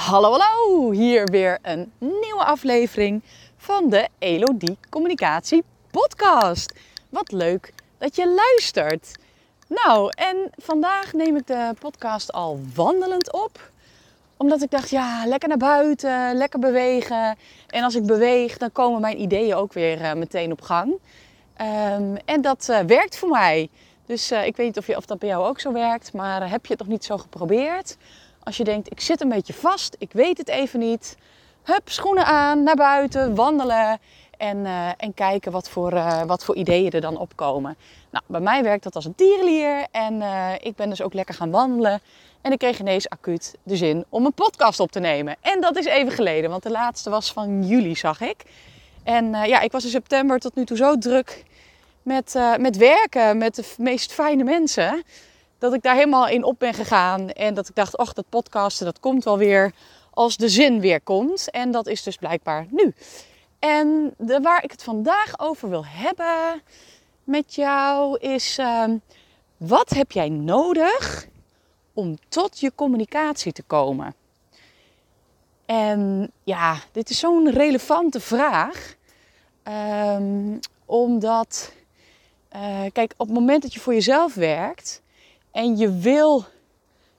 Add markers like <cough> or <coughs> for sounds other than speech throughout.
Hallo, hallo! Hier weer een nieuwe aflevering van de Elodie Communicatie Podcast. Wat leuk dat je luistert. Nou, en vandaag neem ik de podcast al wandelend op. Omdat ik dacht, ja, lekker naar buiten, lekker bewegen. En als ik beweeg, dan komen mijn ideeën ook weer uh, meteen op gang. Um, en dat uh, werkt voor mij. Dus uh, ik weet niet of, je, of dat bij jou ook zo werkt, maar heb je het nog niet zo geprobeerd? Als je denkt, ik zit een beetje vast, ik weet het even niet. Hup, schoenen aan, naar buiten, wandelen en, uh, en kijken wat voor, uh, wat voor ideeën er dan opkomen. Nou, bij mij werkt dat als een tierenlier en uh, ik ben dus ook lekker gaan wandelen. En ik kreeg ineens acuut de zin om een podcast op te nemen. En dat is even geleden, want de laatste was van juli, zag ik. En ja, ik was in september tot nu toe zo druk met, met werken, met de meest fijne mensen dat ik daar helemaal in op ben gegaan. En dat ik dacht, ach, dat podcasten, dat komt wel weer als de zin weer komt. En dat is dus blijkbaar nu. En de, waar ik het vandaag over wil hebben met jou is, uh, wat heb jij nodig om tot je communicatie te komen? En ja, dit is zo'n relevante vraag. Um, omdat, uh, kijk, op het moment dat je voor jezelf werkt, en je wil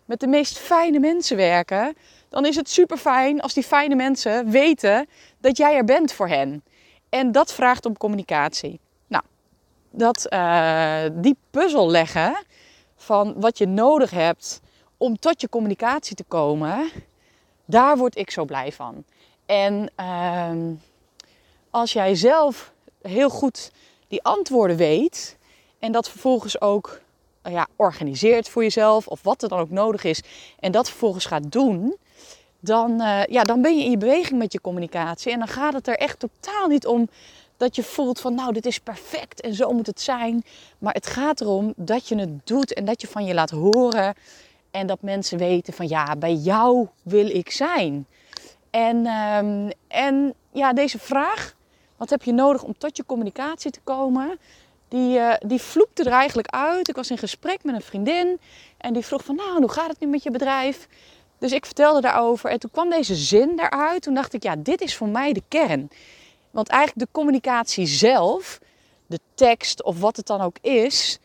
met de meest fijne mensen werken, dan is het super fijn als die fijne mensen weten dat jij er bent voor hen. En dat vraagt om communicatie. Nou, dat, uh, die puzzel leggen van wat je nodig hebt om tot je communicatie te komen, daar word ik zo blij van. En uh, als jij zelf heel goed die antwoorden weet en dat vervolgens ook ja, organiseert voor jezelf of wat er dan ook nodig is en dat vervolgens gaat doen, dan, uh, ja, dan ben je in je beweging met je communicatie. En dan gaat het er echt totaal niet om dat je voelt van nou, dit is perfect en zo moet het zijn. Maar het gaat erom dat je het doet en dat je van je laat horen. En dat mensen weten van ja, bij jou wil ik zijn. En, um, en ja, deze vraag, wat heb je nodig om tot je communicatie te komen? Die, uh, die vloepte er eigenlijk uit. Ik was in gesprek met een vriendin en die vroeg van nou, hoe gaat het nu met je bedrijf? Dus ik vertelde daarover en toen kwam deze zin eruit. Toen dacht ik, ja, dit is voor mij de kern. Want eigenlijk de communicatie zelf, de tekst of wat het dan ook is,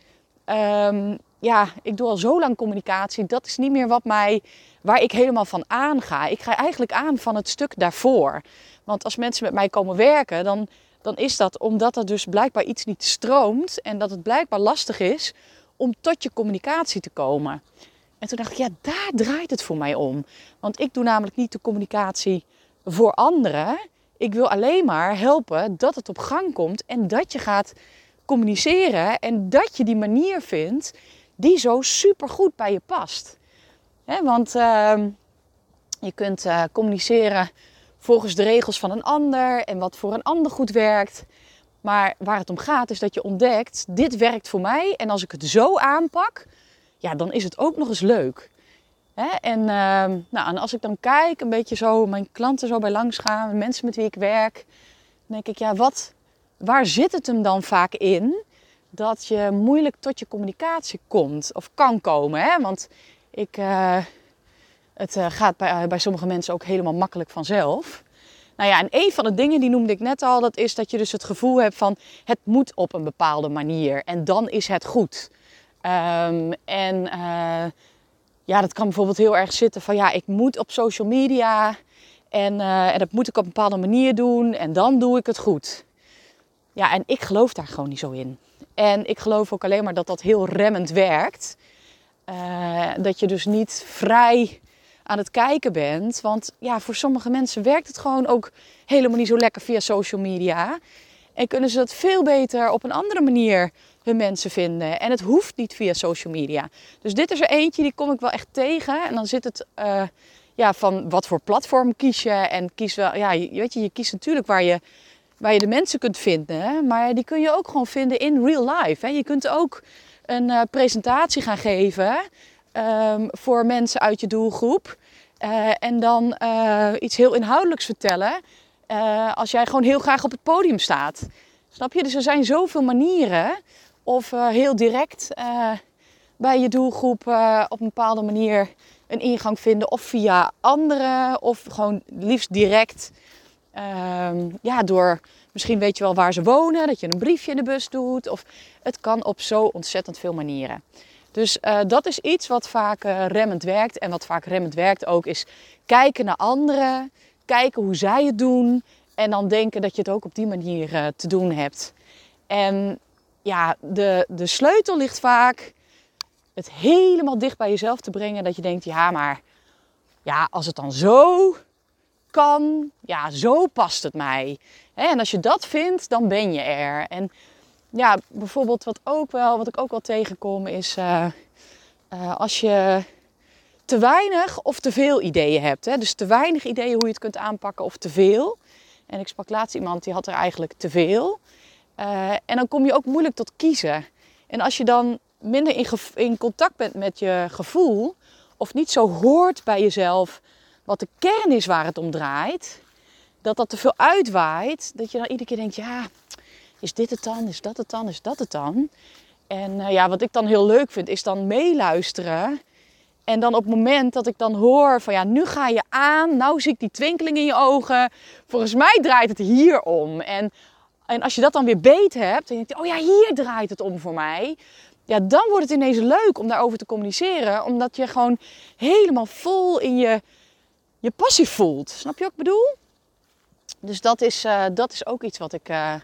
um, ja, ik doe al zo lang communicatie. Dat is niet meer wat mij, waar ik helemaal van aanga. Ik ga eigenlijk aan van het stuk daarvoor. Want als mensen met mij komen werken, dan dan is dat omdat er dus blijkbaar iets niet stroomt en dat het blijkbaar lastig is om tot je communicatie te komen. En toen dacht ik, ja, daar draait het voor mij om. Want ik doe namelijk niet de communicatie voor anderen. Ik wil alleen maar helpen dat het op gang komt en dat je gaat communiceren en dat je die manier vindt die zo super goed bij je past. want uh, je kunt uh, communiceren volgens de regels van een ander en wat voor een ander goed werkt. Maar waar het om gaat is dat je ontdekt, dit werkt voor mij en als ik het zo aanpak, ja, dan is het ook nog eens leuk. En, uh, nou, en als ik dan kijk, een beetje zo mijn klanten zo bij langs gaan, mensen met wie ik werk, dan denk ik, ja, wat, waar zit het hem dan vaak in dat je moeilijk tot je communicatie komt of kan komen? Hè? Want ik, uh, het uh, gaat bij, uh, bij sommige mensen ook helemaal makkelijk vanzelf. Nou ja, en een van de dingen die noemde ik net al, dat is dat je dus het gevoel hebt van het moet op een bepaalde manier en dan is het goed. Um, en uh, ja, dat kan bijvoorbeeld heel erg zitten van ja, ik moet op social media en, en dat moet ik op een bepaalde manier doen en dan doe ik het goed. Ja, en ik geloof daar gewoon niet zo in. En ik geloof ook alleen maar dat dat heel remmend werkt. dat je dus niet vrij aan het kijken bent. Want ja, voor sommige mensen werkt het gewoon ook helemaal niet zo lekker via social media. En kunnen ze dat veel beter op een andere manier hun mensen vinden. En het hoeft niet via social media. Dus dit is er eentje, die kom ik wel echt tegen. En dan zit het uh, ja, van wat voor platform kies je. En kies wel, ja, weet je, je kiest natuurlijk waar je, waar je de mensen kunt vinden. Maar die kun je ook gewoon vinden in real life. Hè. Je kunt ook een uh, presentatie gaan geven um, voor mensen uit je doelgroep. Uh, en dan uh, iets heel inhoudelijks vertellen. Uh, als jij gewoon heel graag op het podium staat. Snap je? Dus er zijn zoveel manieren. Of heel direct bij je doelgroep op een bepaalde manier een ingang vinden of via anderen of gewoon liefst direct. Ehm, ja, door misschien weet je wel waar ze wonen, dat je een briefje in de bus doet. Of het kan op zo ontzettend veel manieren. Dus uh, dat is iets wat vaak uh, remmend werkt. En wat vaak remmend werkt ook is kijken naar anderen, kijken hoe zij het doen. En dan denken dat je het ook op die manier uh, te doen hebt. En ja, de, de sleutel ligt vaak het helemaal dicht bij jezelf te brengen. Dat je denkt, ja, maar ja, als het dan zo kan, ja, zo past het mij. En als je dat vindt, dan ben je er. En ja, bijvoorbeeld wat, ook wel, wat ik ook wel tegenkom is uh, uh, als je te weinig of te veel ideeën hebt. Hè? Dus te weinig ideeën hoe je het kunt aanpakken of te veel. En ik sprak laatst iemand die had er eigenlijk te veel. Uh, en dan kom je ook moeilijk tot kiezen. En als je dan minder in, in contact bent met je gevoel, of niet zo hoort bij jezelf wat de kern is waar het om draait, dat dat te veel uitwaait, dat je dan iedere keer denkt, ja, is dit het dan, is dat het dan, is dat het dan? En uh, ja, wat ik dan heel leuk vind, is dan meeluisteren. En dan op het moment dat ik dan hoor van ja, nu ga je aan, nou zie ik die twinkeling in je ogen. Volgens mij draait het hier om. En, en als je dat dan weer beet hebt, denk je, oh ja, hier draait het om voor mij ja, dan wordt het ineens leuk om daarover te communiceren. Omdat je gewoon helemaal vol in je, je passie voelt. Snap je wat ik bedoel? Dus dat is, uh, dat is ook iets wat ik, uh,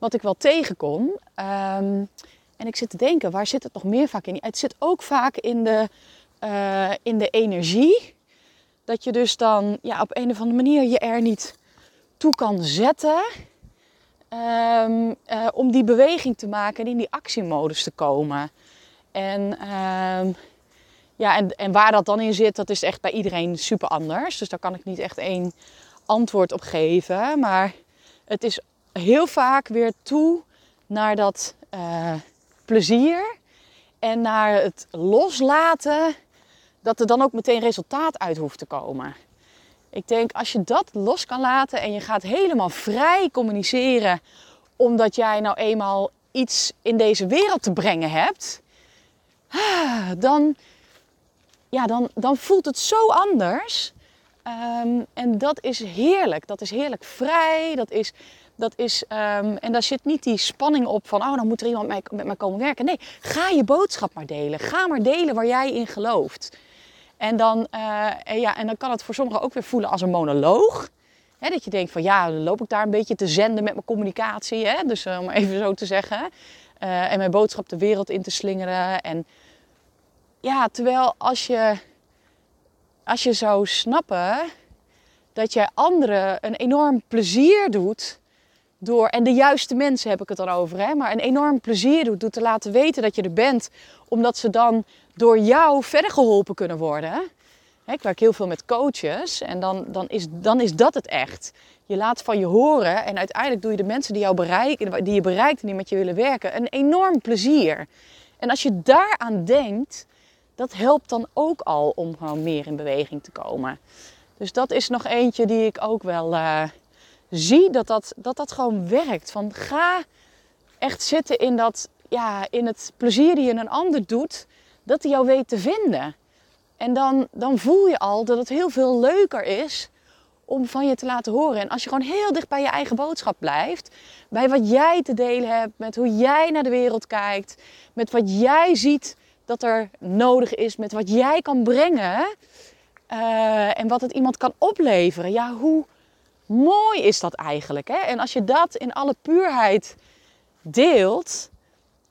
wat ik wel tegenkom. Um, en ik zit te denken, waar zit het nog meer vaak in? Het zit ook vaak in de, uh, in de energie. Dat je dus dan ja, op een of andere manier je er niet toe kan zetten. Um, uh, om die beweging te maken en in die actiemodus te komen. En, um, ja, en, en waar dat dan in zit, dat is echt bij iedereen super anders. Dus daar kan ik niet echt één antwoord op geven. Maar het is heel vaak weer toe naar dat uh, plezier en naar het loslaten, dat er dan ook meteen resultaat uit hoeft te komen. Ik denk als je dat los kan laten en je gaat helemaal vrij communiceren, omdat jij nou eenmaal iets in deze wereld te brengen hebt, ah, dan, ja, dan, dan voelt het zo anders. Um, en dat is heerlijk. Dat is heerlijk vrij. Dat is, dat is, um, en daar zit niet die spanning op van, oh, dan moet er iemand met mij komen werken. Nee, ga je boodschap maar delen. Ga maar delen waar jij in gelooft. En dan, uh, ja, en dan kan het voor sommigen ook weer voelen als een monoloog. Dat je denkt van ja, dan loop ik daar een beetje te zenden met mijn communicatie. Hè? Dus uh, om even zo te zeggen. Uh, en mijn boodschap de wereld in te slingeren. En ja, terwijl als je, als je zou snappen dat jij anderen een enorm plezier doet. Door, en de juiste mensen heb ik het dan over, hè, maar een enorm plezier doet door te laten weten dat je er bent. Omdat ze dan door jou verder geholpen kunnen worden. Ik werk heel veel met coaches en dan, dan, is, dan is dat het echt. Je laat van je horen en uiteindelijk doe je de mensen die, jou bereiken, die je bereikt en die met je willen werken een enorm plezier. En als je daaraan denkt, dat helpt dan ook al om gewoon meer in beweging te komen. Dus dat is nog eentje die ik ook wel uh, zie, dat dat, dat dat gewoon werkt. Van ga echt zitten in, dat, ja, in het plezier die je een ander doet dat hij jou weet te vinden. En dan, dan voel je al dat het heel veel leuker is om van je te laten horen. En als je gewoon heel dicht bij je eigen boodschap blijft, bij wat jij te delen hebt, met hoe jij naar de wereld kijkt, met wat jij ziet dat er nodig is, met wat jij kan brengen uh, en wat het iemand kan opleveren. Ja, hoe mooi is dat eigenlijk? Hè? En als je dat in alle puurheid deelt,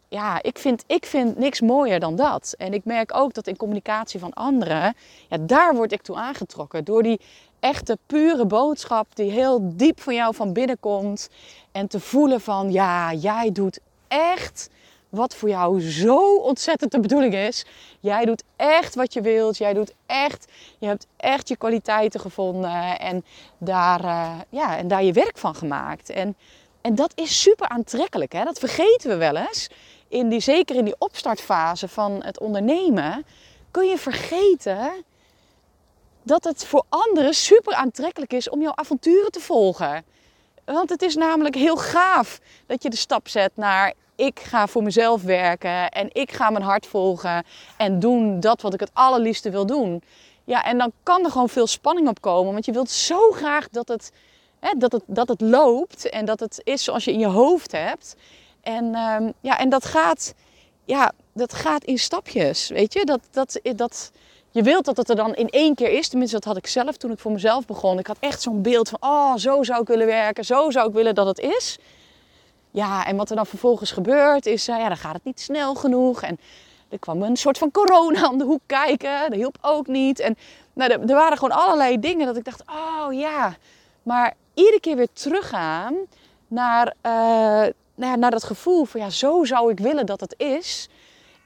ja, ik vind, ik vind niks mooier dan dat. En ik merk ook dat in communicatie van anderen, ja, daar word ik toe aangetrokken. Door die echte pure boodschap die heel diep van jou van binnen komt. En te voelen van, ja, jij doet echt wat voor jou zo ontzettend de bedoeling is. Jij doet echt wat je wilt. Jij doet echt, je hebt echt je kwaliteiten gevonden en daar, uh, ja, en daar je werk van gemaakt. En, en dat is super aantrekkelijk. Hè? Dat vergeten we wel eens in die, zeker in die opstartfase van het ondernemen, kun je vergeten dat het voor anderen super aantrekkelijk is om jouw avonturen te volgen. Want het is namelijk heel gaaf dat je de stap zet naar ik ga voor mezelf werken en ik ga mijn hart volgen en doen dat wat ik het allerliefste wil doen. Ja, en dan kan er gewoon veel spanning op komen. Want je wilt zo graag dat het, hè, dat het, dat het loopt en dat het is zoals je in je hoofd hebt. En, ehm, ja, en dat, gaat, ja, dat gaat in stapjes, weet je. Dat, dat, dat, je wilt dat het er dan in één keer is. Tenminste, dat had ik zelf toen ik voor mezelf begon. Ik had echt zo'n beeld van, oh, zo zou ik willen werken. Zo zou ik willen dat het is. Ja, en wat er dan vervolgens gebeurt is, uh, ja, dan gaat het niet snel genoeg. En er kwam een soort van corona aan de hoek kijken. Dat hielp ook niet. En nou, er, waren gewoon allerlei dingen dat ik dacht, oh ja. Maar iedere keer weer teruggaan naar, uh, naar dat gevoel van, ja, zo zou ik willen dat het is.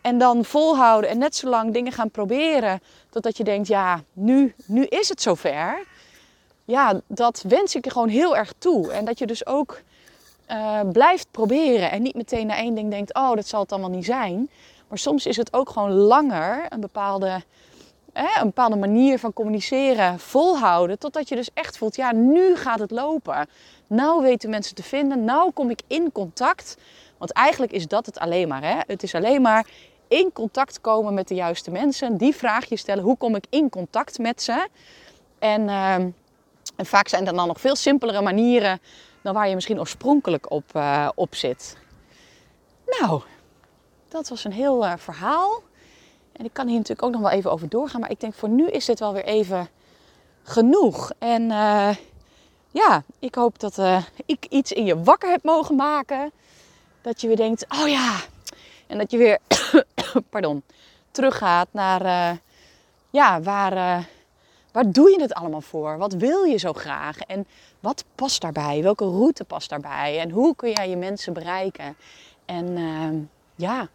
En dan volhouden en net zo lang dingen gaan proberen. Totdat je denkt, ja, nu, nu is het zover. Ja, dat wens ik je gewoon heel erg toe. En dat je dus ook uh, blijft proberen. En niet meteen na één ding denkt, oh, dat zal het allemaal niet zijn. Maar soms is het ook gewoon langer een bepaalde, een bepaalde manier van communiceren volhouden. Totdat je dus echt voelt, ja, nu gaat het lopen. Nou weten mensen te vinden. Nou kom ik in contact. Want eigenlijk is dat het alleen maar. Hè? Het is alleen maar in contact komen met de juiste mensen. Die vraag je stellen, hoe kom ik in contact met ze? En, uh, en vaak zijn er dan nog veel simpelere manieren dan waar je misschien oorspronkelijk op, uh, op zit. Nou, dat was een heel uh, verhaal. En ik kan hier natuurlijk ook nog wel even over doorgaan. Maar ik denk voor nu is dit wel weer even genoeg. En uh, ja, ik hoop dat ik iets in je wakker heb mogen maken. Dat je weer denkt, oh ja. En dat je weer, <coughs> pardon, teruggaat naar, ja, waar, waar doe je het allemaal voor? Wat wil je zo graag? En wat past daarbij? Welke route past daarbij? En hoe kun jij je mensen bereiken? En uh, ja,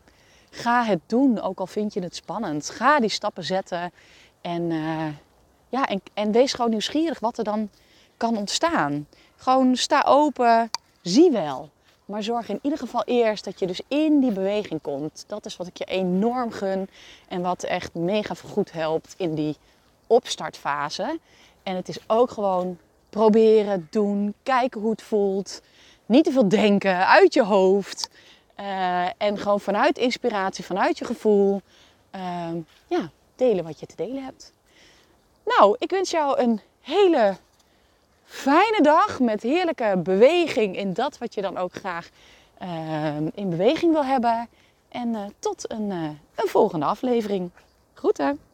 ga het doen, ook al vind je het spannend. Ga die stappen zetten en, uh, ja, en, en wees gewoon nieuwsgierig wat er dan kan ontstaan. Gewoon sta open, zie wel. Maar zorg in ieder geval eerst dat je dus in die beweging komt. Dat is wat ik je enorm gun en wat echt mega goed helpt in die opstartfase. En het is ook gewoon proberen, doen, kijken hoe het voelt. Niet te veel denken, uit je hoofd. Uh, en gewoon vanuit inspiratie, vanuit je gevoel, uh, ja, delen wat je te delen hebt. Nou, ik wens jou een hele fijne dag met heerlijke beweging in dat wat je dan ook graag uh, in beweging wil hebben. En tot een, een volgende aflevering. Groeten!